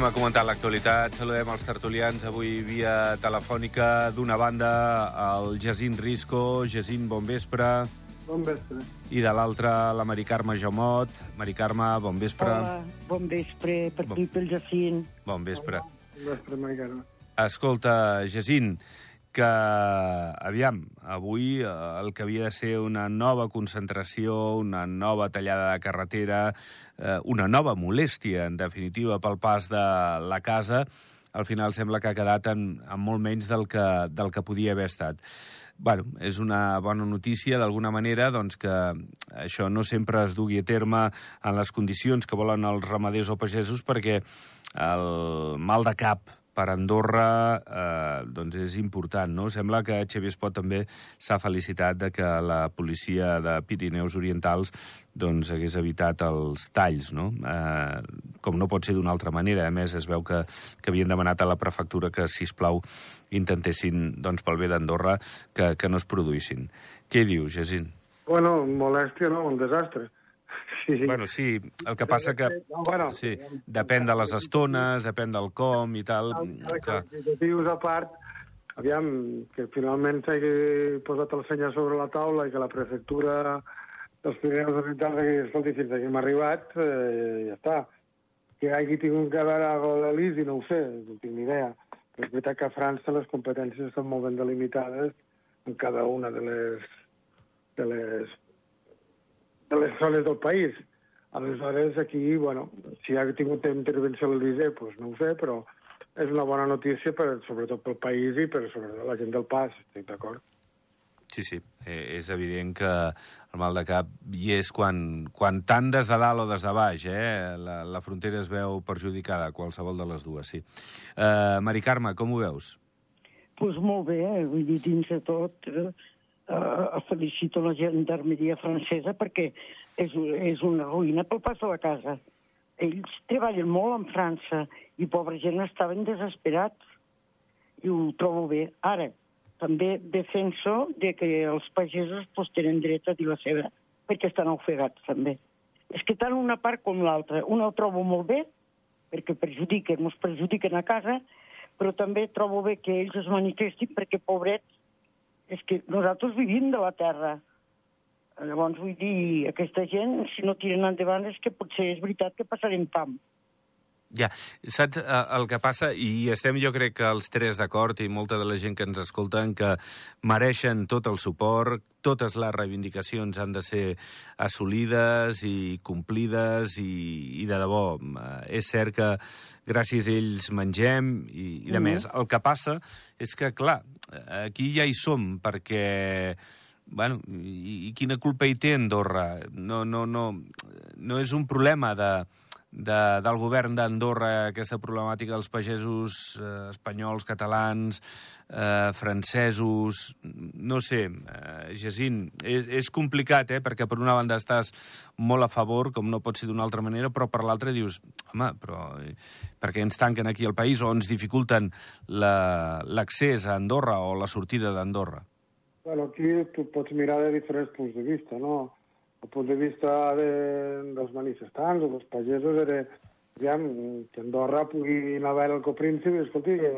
Anem a comentar l'actualitat. Saludem els tertulians avui via telefònica. D'una banda, el Jacint Risco. Jacint, bon vespre. Bon vespre. I de l'altra, la Mari Carme Jaumot. Mari Carme, bon vespre. Hola, bon vespre, per Bon- tu i pel Jacint. Bon vespre. Bon vespre, Mari Carme. Escolta, Jacint, que, aviam, avui eh, el que havia de ser una nova concentració, una nova tallada de carretera, eh, una nova molèstia, en definitiva, pel pas de la casa, al final sembla que ha quedat en, en molt menys del que, del que podia haver estat. bueno, és una bona notícia, d'alguna manera, doncs que això no sempre es dugui a terme en les condicions que volen els ramaders o pagesos, perquè el mal de cap per Andorra eh, doncs és important, no? Sembla que Xavier Espot també s'ha felicitat de que la policia de Pirineus Orientals doncs hagués evitat els talls, no? Eh, com no pot ser d'una altra manera. A més, es veu que, que havien demanat a la prefectura que, si plau intentessin, doncs, pel bé d'Andorra, que, que no es produïssin. Què hi dius, Jacint? Bueno, molèstia no, un desastre. Sí, sí. Bueno, sí, el que passa que... No, bueno, Sí, depèn de les estones, depèn del com i tal. Ara, Clar. qualificatius a part, aviam, que finalment s'hagi posat el seny a sobre la taula i que la prefectura dels Pirineus Orientals hagi, escolti, fins aquí hem arribat, eh, ja està. Que hagi tingut que veure amb l'Elisi, no ho sé, no tinc ni idea. Però és veritat que a França les competències estan molt ben delimitades en cada una de les, de les, de les zones del país. Aleshores, aquí, bueno, si ha tingut intervenció a l'Elysée, doncs no ho sé, però és una bona notícia, per, sobretot pel país i per sobretot la gent del pas, estic d'acord. Sí, sí, eh, és evident que el mal de cap hi és quan, quan tant des de dalt o des de baix, eh? La, la frontera es veu perjudicada, qualsevol de les dues, sí. Uh, Mari Carme, com ho veus? Doncs pues molt bé, eh? vull dir, dins de tot, eh, eh, felicito la gendarmeria francesa perquè és, és una ruïna pel pas de la casa. Ells treballen molt en França i, pobra gent, estaven desesperats. I ho trobo bé. Ara, també defenso de que els pagesos pues, tenen dret a dir la seva, perquè estan ofegats, també. És que tant una part com l'altra. Una ho trobo molt bé, perquè perjudiquen, ens perjudiquen a casa, però també trobo bé que ells es manifestin perquè, pobrets, és que nosaltres vivim de la terra. Llavors, vull dir, aquesta gent, si no tiren endavant, és que potser és veritat que passarem fam. Ja, saps eh, el que passa? I estem, jo crec que els tres d'acord, i molta de la gent que ens escolten, que mereixen tot el suport, totes les reivindicacions han de ser assolides i complides, i, i de debò, eh, és cert que gràcies a ells mengem, i, i de Mhm. més. El que passa és que, clar, aquí ja hi som, perquè bueno, i, i quina culpa hi té Andorra? No, no, no, no és un problema de, de, del govern d'Andorra, aquesta problemàtica dels pagesos eh, espanyols, catalans, eh, francesos... No sé, eh, Jacint, és, és complicat, eh?, perquè per una banda estàs molt a favor, com no pot ser d'una altra manera, però per l'altra dius, home, però per què ens tanquen aquí al país o ens dificulten la- l'accés a Andorra o la sortida d'Andorra? Bueno, aquí tu pots mirar de diferents punts de vista, no? El punt de vista de, dels manifestants o dels pagesos era aviam, que Andorra pugui anar a veure el copríncip i, escolti, que,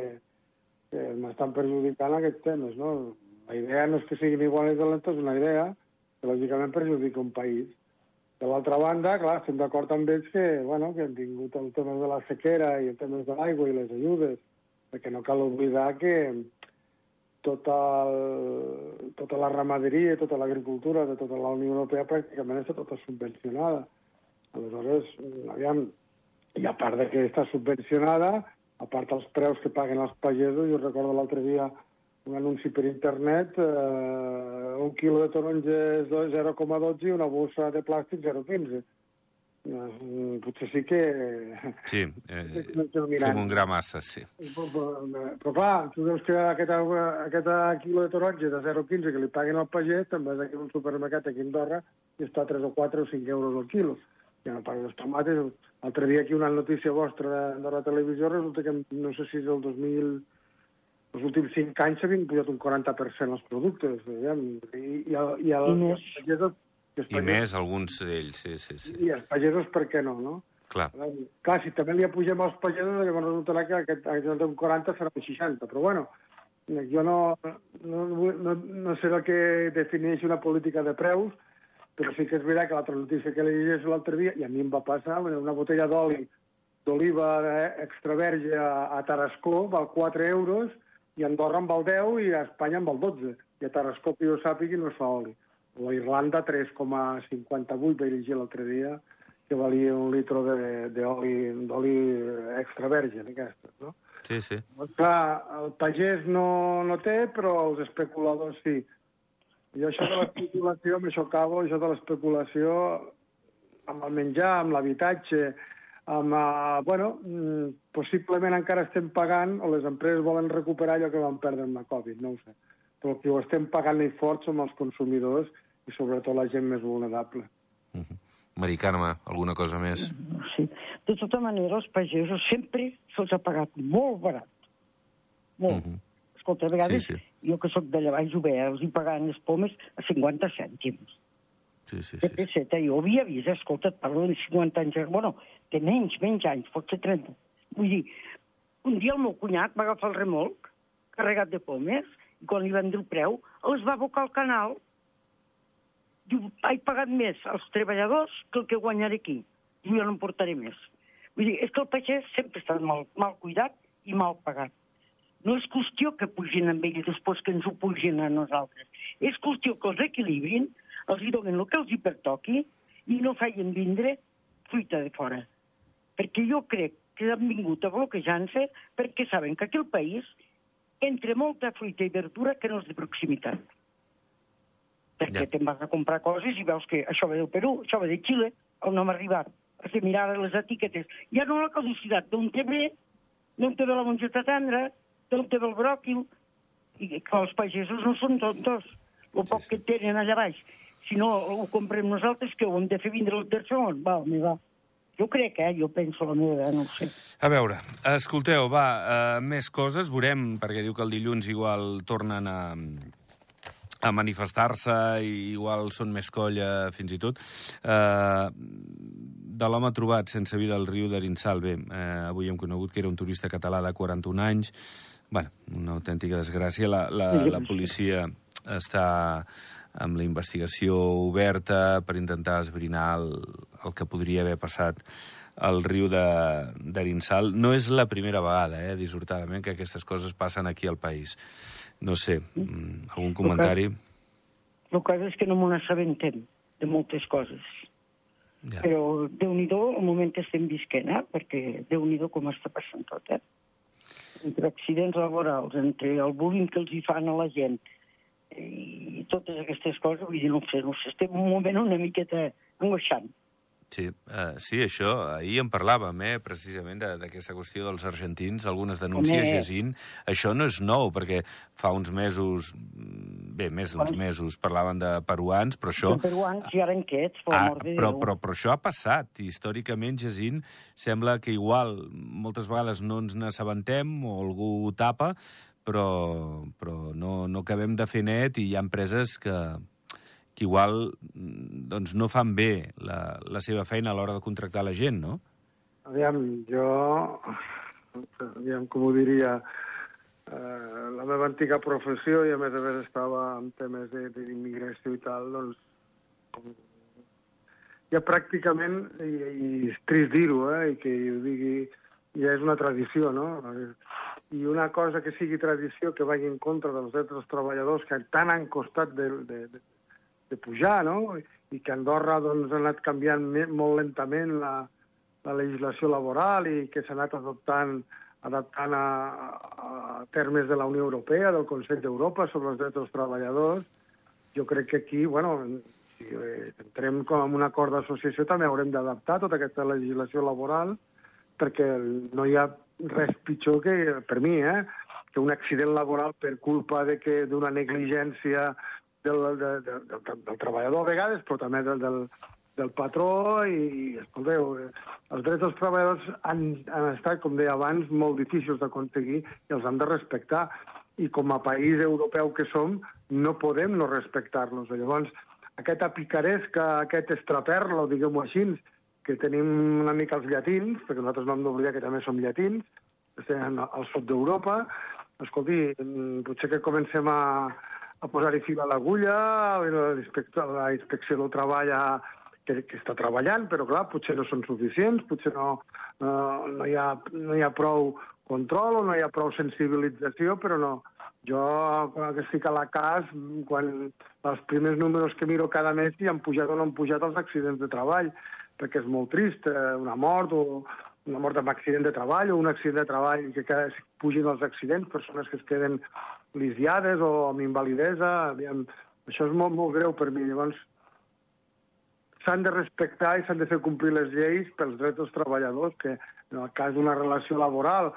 que m'estan perjudicant aquests temes, no? La idea no és que siguin iguals i és una idea que lògicament perjudica un país. De l'altra banda, clar, estem d'acord amb ells que, bueno, que han tingut el tema de la sequera i el tema de l'aigua i les ajudes, perquè no cal oblidar que tota, el, tota la ramaderia tota l'agricultura de tota la Unió Europea pràcticament està tota subvencionada. Aleshores, aviam, i a part de que està subvencionada, a part dels preus que paguen els pagesos, jo recordo l'altre dia un anunci per internet, eh, un quilo de taronges 0,12 i una bossa de plàstic 0,15. Potser sí que... Sí, eh, fem un gra massa, sí. Però, però, però clar, tu veus que aquest, aquest quilo de taronja de 0,15 que li paguen al pagès, també és aquí en un supermercat aquí a Andorra i està a 3 o 4 o 5 euros al quilo. Ja no parlo dels tomates. L'altre dia aquí una notícia vostra de, de la televisió resulta que no sé si és el 2000... Els últims 5 anys s'havien pujat un 40% els productes. Ja, I, i, el, i, el, I més. I més alguns d'ells, sí, sí, sí. I els pagesos, per què no, no? Clar. Clar, si també li apugem els pagesos, llavors resultarà que aquest, aquest d'un 40 serà un 60. Però bueno, jo no, no, no, no sé el que defineix una política de preus, però sí que és veritat que l'altra notícia que li llegeix l'altre dia, i a mi em va passar, una botella d'oli d'oliva extra verge a, a Tarascó val 4 euros, i a Andorra en val 10 i a Espanya en val 12. I a Tarascó, que jo sàpigui, no es fa oli. O Irlanda, 3,58 vaig llegir l'altre dia, que valia un litre d'oli extra verge, aquestes, no? Sí, sí. Doncs clar, el pagès no, no té, però els especuladors sí. I això de l'especulació, amb això acabo, això de l'especulació amb el menjar, amb l'habitatge, amb, uh, bueno, mm, possiblement encara estem pagant, o les empreses volen recuperar allò que van perdre amb la Covid, no ho sé. Però que ho estem pagant i fort som els consumidors i sobretot la gent més vulnerable. Uh -huh. Mari Carme, alguna cosa més? Sí. De tota manera, els pagesos sempre se'ls ha pagat molt barat. Molt. Uh -huh. Escolta, a vegades, sí, sí. jo que sóc d'allà baix ho veia, els hi pagaven les pomes a 50 cèntims. Sí, sí, sí. De peseta. Jo havia vist, escolta, et parlo de 50 anys, bueno, de menys, menys anys, potser 30. Vull dir, un dia el meu cunyat va agafar el remolc, carregat de pomes, i quan li van dir el preu, els va abocar al canal diu, he pagat més als treballadors que el que guanyaré aquí. Diu, jo no em portaré més. Vull dir, és que el pagès sempre està mal, mal cuidat i mal pagat. No és qüestió que pugin amb ell després que ens ho pugin a nosaltres. És qüestió que els equilibrin, els hi donen el que els hi pertoqui i no feien vindre fruita de fora. Perquè jo crec que han vingut a bloquejar-se perquè saben que aquí al país entre molta fruita i verdura que no és de proximitat perquè ja. te'n vas a comprar coses i veus que això ve del Perú, això ve de Xile, on no hem arribat. Has de mirar les etiquetes. Ja no la caducitat, d'on te ve, d'on ve la mongeta tendra, d'on ve el bròquil, i que els pagesos no són tontos. El poc sí, sí. que tenen allà baix. Si no ho comprem nosaltres, que ho hem de fer vindre el tercer món. Va, mi va. Jo crec, eh? Jo penso la meva, no sé. A veure, escolteu, va, uh, més coses, veurem, perquè diu que el dilluns igual tornen a, a manifestar-se i igual són més colla fins i tot. Eh, de l'home trobat sense vida al riu d'Arinsal, bé, eh, avui hem conegut que era un turista català de 41 anys, bueno, una autèntica desgràcia. La, la, la policia està amb la investigació oberta per intentar esbrinar el, el que podria haver passat al riu d'Arinsal. No és la primera vegada, eh, dissortadament, que aquestes coses passen aquí al país. No sé, mm, algun comentari? El cas és que no m'ho assabentem de moltes coses. Ja. Però déu nhi el moment que estem visquent, eh? perquè déu nhi com està passant tot, eh? Entre accidents laborals, entre el bullying que els hi fan a la gent, i totes aquestes coses, vull dir, no sé, no sé, estem un moment una miqueta angoixant. Sí, uh, sí, això, ahir en parlàvem, eh, precisament, d'aquesta qüestió dels argentins, algunes denúncies, Jacint. Això no és nou, perquè fa uns mesos, bé, més d'uns mesos, parlaven de peruans, però això... De peruans i arenquets, per ah, amor de però, però, però això ha passat. Històricament, Jacint, sembla que igual moltes vegades no ens n'assabentem o algú ho tapa, però, però no, no acabem de fer net i hi ha empreses que, que igual mm, doncs, no fan bé la, la seva feina a l'hora de contractar la gent, no? Aviam, jo, aviam, com ho diria, eh, la meva antiga professió, i a més a més estava en temes d'immigració i tal, doncs ja pràcticament, i, i és trist dir-ho, eh, i que ho digui, ja és una tradició, no? I una cosa que sigui tradició que vagi en contra dels drets dels treballadors que tant han costat de, de, de de pujar, no? I que Andorra doncs, ha anat canviant molt lentament la, la legislació laboral i que s'ha anat adoptant adaptant a, a termes de la Unió Europea, del Consell d'Europa sobre els drets dels treballadors. Jo crec que aquí, bueno, si eh, entrem com en un acord d'associació també haurem d'adaptar tota aquesta legislació laboral perquè no hi ha res pitjor que, per mi, eh, que un accident laboral per culpa de que d'una negligència del, de, de, del, del treballador a vegades, però també del, del, del patró i, escolteu, eh, els drets dels treballadors han, han estat, com deia abans, molt difícils d'aconseguir i els han de respectar. I com a país europeu que som, no podem no respectar-los. Llavors, aquesta picaresca, aquest estraperlo, diguem-ho així, que tenim una mica els llatins, perquè nosaltres no hem d'oblidar que també som llatins, estem al sud d'Europa. Escolti, potser que comencem a, a posar-hi fil a l'agulla, la, la inspecció del treball a, que, que està treballant, però clar, potser no són suficients, potser no, no, no, hi, ha, no hi ha prou control o no hi ha prou sensibilització, però no. Jo, quan estic a la CAS, quan els primers números que miro cada mes hi han pujat o no han pujat els accidents de treball, perquè és molt trist, eh, una mort o una mort amb accident de treball o un accident de treball que, que pugin els accidents, persones que es queden lisiades o amb invalidesa, aviam, això és molt, molt greu per mi. Llavors, s'han de respectar i s'han de fer complir les lleis pels drets dels treballadors, que en el cas d'una relació laboral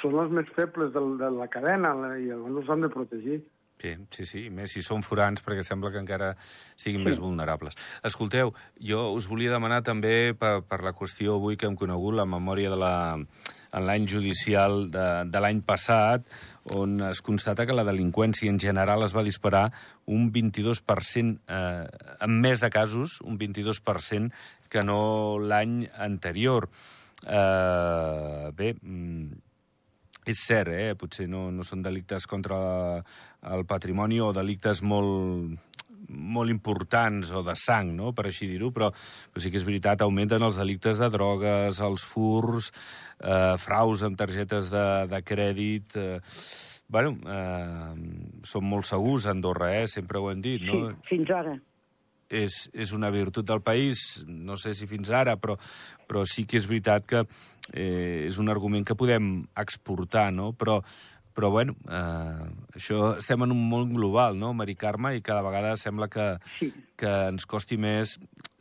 són els més febles de, de la cadena i llavors els han de protegir. Sí, sí, sí, més si són forans, perquè sembla que encara siguin sí. més vulnerables. Escolteu, jo us volia demanar també per, per la qüestió avui que hem conegut, la memòria de la, en l'any judicial de, de l'any passat, on es constata que la delinqüència en general es va disparar un 22%, eh, en més de casos, un 22% que no l'any anterior. Eh, bé, mm, és cert, eh? potser no, no són delictes contra el patrimoni o delictes molt, molt importants o de sang, no? per així dir-ho, però, però sí que és veritat, augmenten els delictes de drogues, els furs, eh, fraus amb targetes de, de crèdit... Eh, bueno, eh, som molt segurs a Andorra, eh? sempre ho hem dit, no? Sí, fins ara és, és una virtut del país, no sé si fins ara, però, però sí que és veritat que eh, és un argument que podem exportar, no? Però, però bueno, eh, això estem en un món global, no, Mari Carme, i cada vegada sembla que, sí. que ens costi més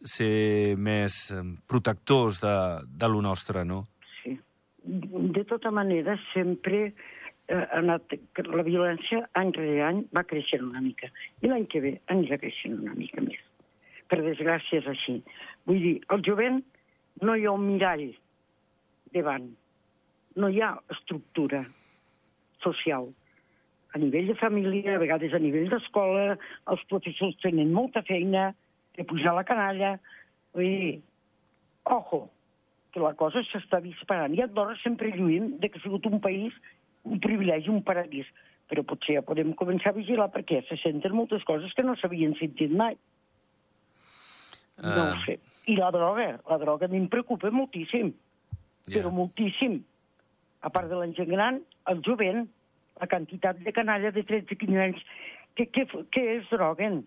ser més eh, protectors de, de lo nostre, no? Sí. De tota manera, sempre eh, anat, la violència any rere any va creixent una mica. I l'any que ve anirà creixent una mica més per desgràcia és així. Vull dir, el jovent no hi ha un mirall davant, no hi ha estructura social. A nivell de família, a vegades a nivell d'escola, els professors tenen molta feina de pujar la canalla. Vull dir, ojo, que la cosa s'està disparant. I Andorra sempre lluïm de que ha sigut un país, un privilegi, un paradís. Però potser ja podem començar a vigilar perquè se senten moltes coses que no s'havien sentit mai. Uh... No ho ah. sé. I la droga, la droga a mi em preocupa moltíssim, yeah. però moltíssim. A part de la gent gran, el jovent, la quantitat de canalla de 13-15 anys que, que, que es droguen.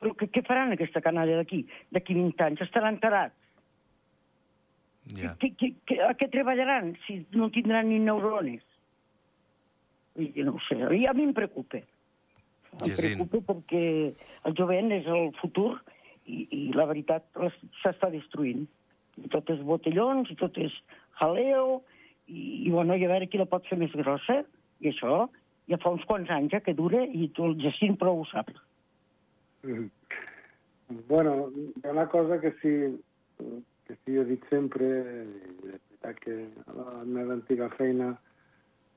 Però què, què faran aquesta canalla d'aquí? D'aquí 20 anys estaran tarats. Yeah. Que, que, que, a què treballaran si no tindran ni neurones? I no ho sé, i a mi em preocupa. Em Jacint. preocupa perquè el jovent és el futur i, i la veritat s'està destruint. I tot és botellons, i tot és jaleo, i, i, bueno, i a veure qui la pot fer més grossa, i això ja fa uns quants anys ja que dura, i tu el Jacint prou ho saps. Mm. Bueno, hi ha una cosa que sí, que sí he dit sempre, que la meva antiga feina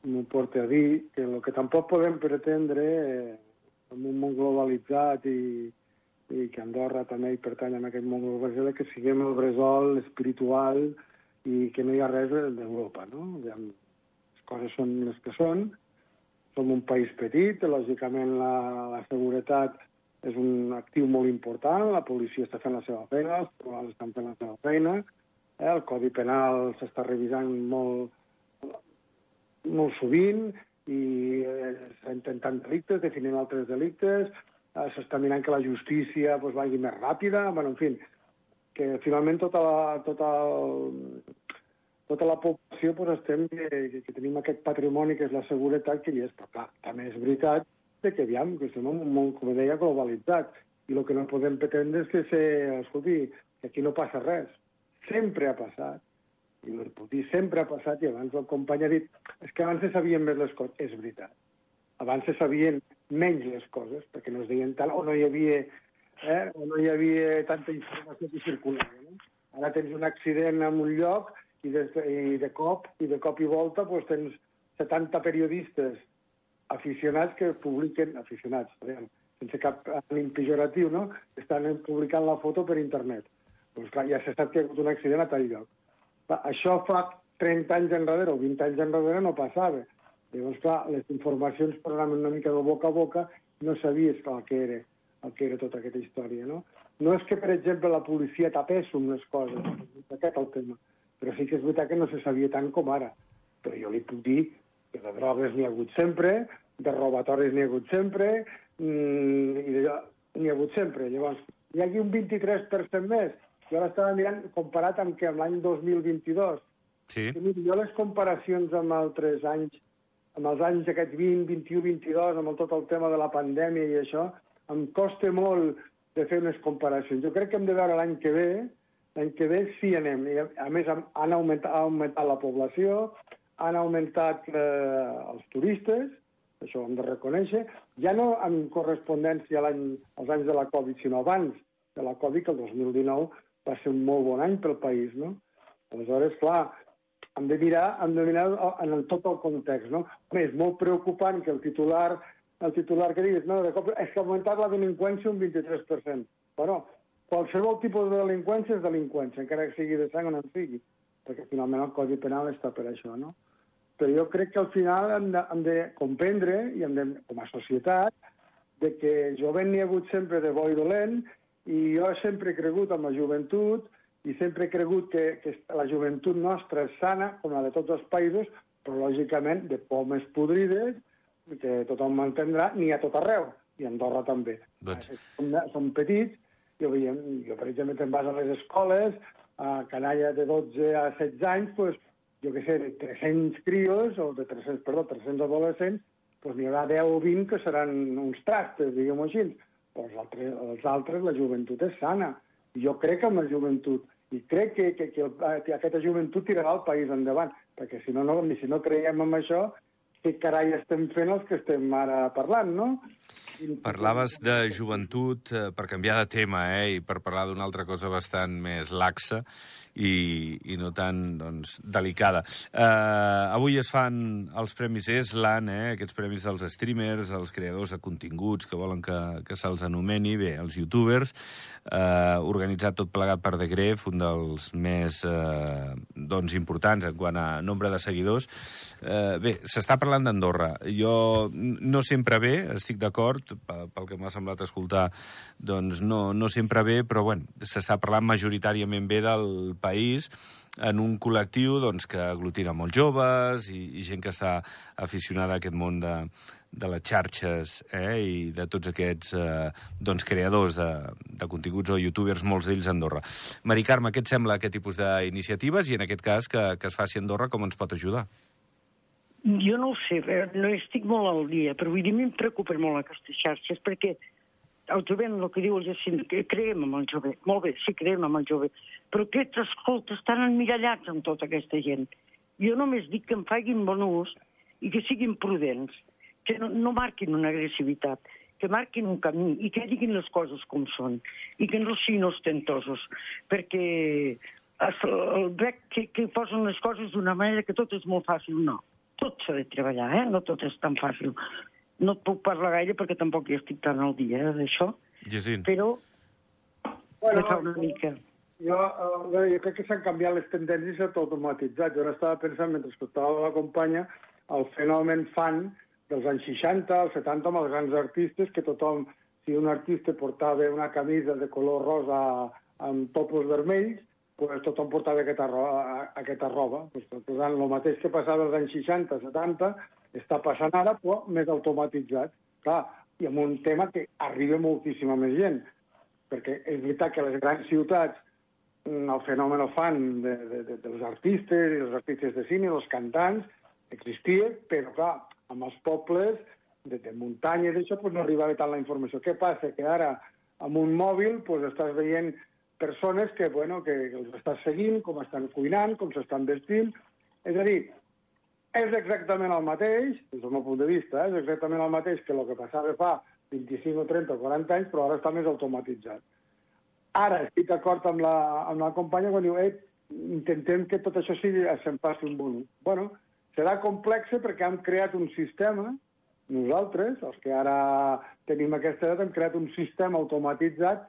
m'ho porta a dir, que el que tampoc podem pretendre eh, en un món globalitzat i, i que Andorra també hi pertany en aquest món global, que siguem el bressol espiritual i que no hi ha res d'Europa, no? Les coses són les que són, som un país petit, lògicament la, la seguretat és un actiu molt important, la policia està fent la seva feina, els tribunals estan fent la seva feina, eh? el Codi Penal s'està revisant molt, molt sovint i eh, s'ha intentat delictes, definint altres delictes, s'està mirant que la justícia pues, vagi més ràpida, bueno, en fi, que finalment tota la, tota, el, tota la població pues, estem que, que, que tenim aquest patrimoni que és la seguretat que hi és, però clar, també és veritat que, aviam, que estem en un món, com deia, globalitzat, i el que no podem pretendre és que, se, escolti, que aquí no passa res. Sempre ha passat, i el puc dir, sempre ha passat, i abans el company ha dit, és que abans se sabien més les coses. És veritat. Abans se sabien menys les coses, perquè no es deien tal, o no hi havia, eh, o no hi havia tanta informació que circulava. No? Ara tens un accident en un lloc i de, i de cop i de cop i volta pues, tens 70 periodistes aficionats que publiquen, aficionats, veiem, sense cap ànim pejoratiu, no? estan publicant la foto per internet. Doncs clar, ja se sap que hi ha hagut un accident a tal lloc. Això fa 30 anys enrere o 20 anys enrere no passava. Llavors, clar, les informacions anaven una mica de boca a boca no sabies clar, el que era, el que era tota aquesta història, no? No és que, per exemple, la policia tapés amb les coses, aquest el tema, però sí que és veritat que no se sabia tant com ara. Però jo li puc dir que de drogues n'hi ha hagut sempre, de robatoris n'hi ha hagut sempre, mmm, i n'hi ha hagut sempre. Llavors, hi ha aquí un 23% més. Jo l'estava mirant comparat amb que l'any 2022. Sí. Jo les comparacions amb altres anys, amb els anys aquests 20, 21, 22, amb tot el tema de la pandèmia i això, em costa molt de fer unes comparacions. Jo crec que hem de veure l'any que ve, l'any que ve sí anem. I a, més, han augmentat, ha augmentat la població, han augmentat eh, els turistes, això ho hem de reconèixer, ja no en correspondència a als anys de la Covid, sinó abans de la Covid, que el 2019 va ser un molt bon any pel país, no? Aleshores, clar, hem de mirar, hem de mirar en tot el context, no? Home, és molt preocupant que el titular, el titular que diguis, no, de cop, és que ha augmentat la delinqüència un 23%. Bueno, qualsevol tipus de delinqüència és delinqüència, encara que sigui de sang o no en sigui, perquè finalment el Codi Penal està per això, no? Però jo crec que al final hem de, hem de comprendre, i hem de, com a societat, de que jovent n'hi ha hagut sempre de bo i dolent, i jo sempre he cregut en la joventut, i sempre he cregut que, que la joventut nostra és sana, com la de tots els països, però lògicament de pomes podrides, que tothom m'entendrà, n'hi ha tot arreu, i a Andorra també. Doncs... Som, som petits, jo, veiem, jo per exemple, te'n vas a les escoles, a canalla de 12 a 16 anys, pues, jo què sé, de 300 crios, o de 300, perdó, 300 adolescents, doncs n'hi haurà 10 o 20 que seran uns trastes, diguem-ho així. Però els altres, els altres, la joventut és sana. Jo crec en la joventut. I crec que, que, que, el, que aquesta joventut tirarà el país endavant. Perquè si no, no, si no creiem en això, què carai estem fent els que estem ara parlant, no? Parlaves de joventut, eh, per canviar de tema, eh, i per parlar d'una altra cosa bastant més laxa, i, i no tan doncs, delicada. Uh, avui es fan els Premis ESLAN, eh, aquests premis dels streamers, dels creadors de continguts que volen que, que se'ls anomeni, bé, els youtubers, uh, organitzat tot plegat per The Gref, un dels més uh, doncs, importants en quant a nombre de seguidors. Uh, bé, s'està parlant d'Andorra. Jo no sempre bé, estic d'acord, pel que m'ha semblat escoltar, doncs no, no sempre bé, però bueno, s'està parlant majoritàriament bé del país en un col·lectiu doncs, que aglutina molts joves i, i gent que està aficionada a aquest món de, de les xarxes eh, i de tots aquests eh, doncs, creadors de, de continguts o youtubers, molts d'ells a Andorra. Mari Carme, què et sembla aquest tipus d'iniciatives i en aquest cas que, que es faci a Andorra, com ens pot ajudar? Jo no ho sé, no estic molt al dia, però vull dir, em preocupen molt aquestes xarxes perquè el jovent, el que diu el Jacint, que creiem en el jove. Molt bé, sí, creiem en el jove. Però aquests escoltes estan emmirallats amb tota aquesta gent. Jo només dic que en facin bon ús i que siguin prudents, que no, no marquin una agressivitat, que marquin un camí i que diguin les coses com són i que no siguin ostentosos, perquè el veig que, que posen les coses d'una manera que tot és molt fàcil. No, tot s'ha de treballar, eh? no tot és tan fàcil no et puc parlar gaire perquè tampoc hi estic tan al dia eh, d'això. Però bueno, fa una mica. Jo, uh, jo crec que s'han canviat les tendències i s'ha automatitzat. Jo ara estava pensant, mentre escoltava la companya, el fenomen fan dels anys 60, als 70, amb els grans artistes, que tothom, si un artista portava una camisa de color rosa amb topos vermells, pues tothom portava aquesta roba. Aquesta roba. Pues, per tant, el mateix que passava als anys 60, 70, està passant ara, però més automatitzat. Clar, i amb un tema que arriba moltíssima més gent. Perquè és veritat que les grans ciutats mm, el fenomen fan de, de, de, dels artistes, i els artistes de cine, els cantants, existia, però clar, amb els pobles de, de muntanya i d'això pues, no arribava tant la informació. Què passa? Que ara, amb un mòbil, pues, estàs veient persones que, bueno, que, els estàs seguint, com estan cuinant, com s'estan vestint... És a dir, és exactament el mateix, des del meu punt de vista, eh? és exactament el mateix que el que passava fa 25 o 30 o 40 anys, però ara està més automatitzat. Ara estic d'acord amb, la, amb la companya quan diu eh, intentem que tot això sigui, se'n passi un bon Bueno, serà complex perquè hem creat un sistema, nosaltres, els que ara tenim aquesta edat, hem creat un sistema automatitzat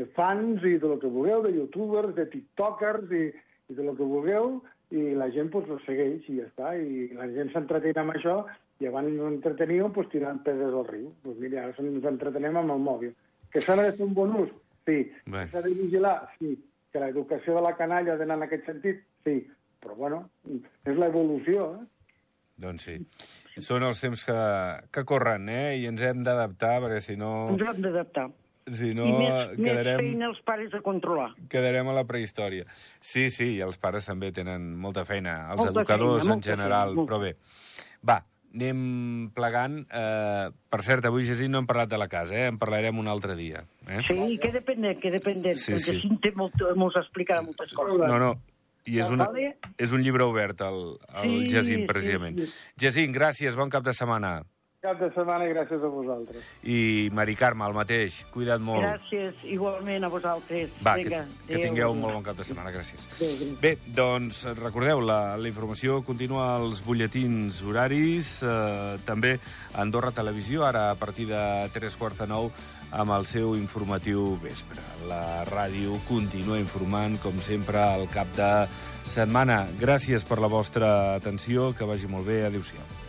de fans i de lo que vulgueu, de youtubers, de tiktokers i, i de lo que vulgueu, i la gent pues, ho segueix i ja està, i la gent s'entretén amb això, i abans ens entreteníem pues, tirant pedres al riu. Pues mira, ara ens entretenem amb el mòbil. Que s'ha de fer un bon ús? Sí. Bé. Que s'ha de vigilar? Sí. Que l'educació de la canalla ha d'anar en aquest sentit? Sí. Però, bueno, és l'evolució, eh? Doncs sí. Són els temps que, que corren, eh? I ens hem d'adaptar, perquè si no... Ens hem d'adaptar. Si no, I més, més quedarem, feina els pares a controlar. quedarem a la prehistòria. Sí, sí, i els pares també tenen molta feina. Els Molta educadors, feina, en general, feina, però bé. Va, anem plegant. Eh, per cert, avui, Jacint, no hem parlat de la casa, eh? En parlarem un altre dia. Eh? Sí, queda pendent, queda pendent. Sí, Sí, sí. sí. Té molt, mos explicarà moltes coses. No, no, i és, una, és un llibre obert, el, el Sí, Jacint, sí, precisament. sí. Jacint, gràcies, bon cap de setmana. Cap de setmana i gràcies a vosaltres. I Mari Carme, el mateix. Cuida't molt. Gràcies, igualment a vosaltres. Va, Vinga, que, que adéu. tingueu un molt bon cap de setmana. Gràcies. Adéu. Bé, doncs recordeu, la, la informació continua als butlletins horaris, eh, també a Andorra Televisió, ara a partir de tres quarts de nou, amb el seu informatiu vespre. La ràdio continua informant, com sempre, al cap de setmana. Gràcies per la vostra atenció, que vagi molt bé. Adéu-siau.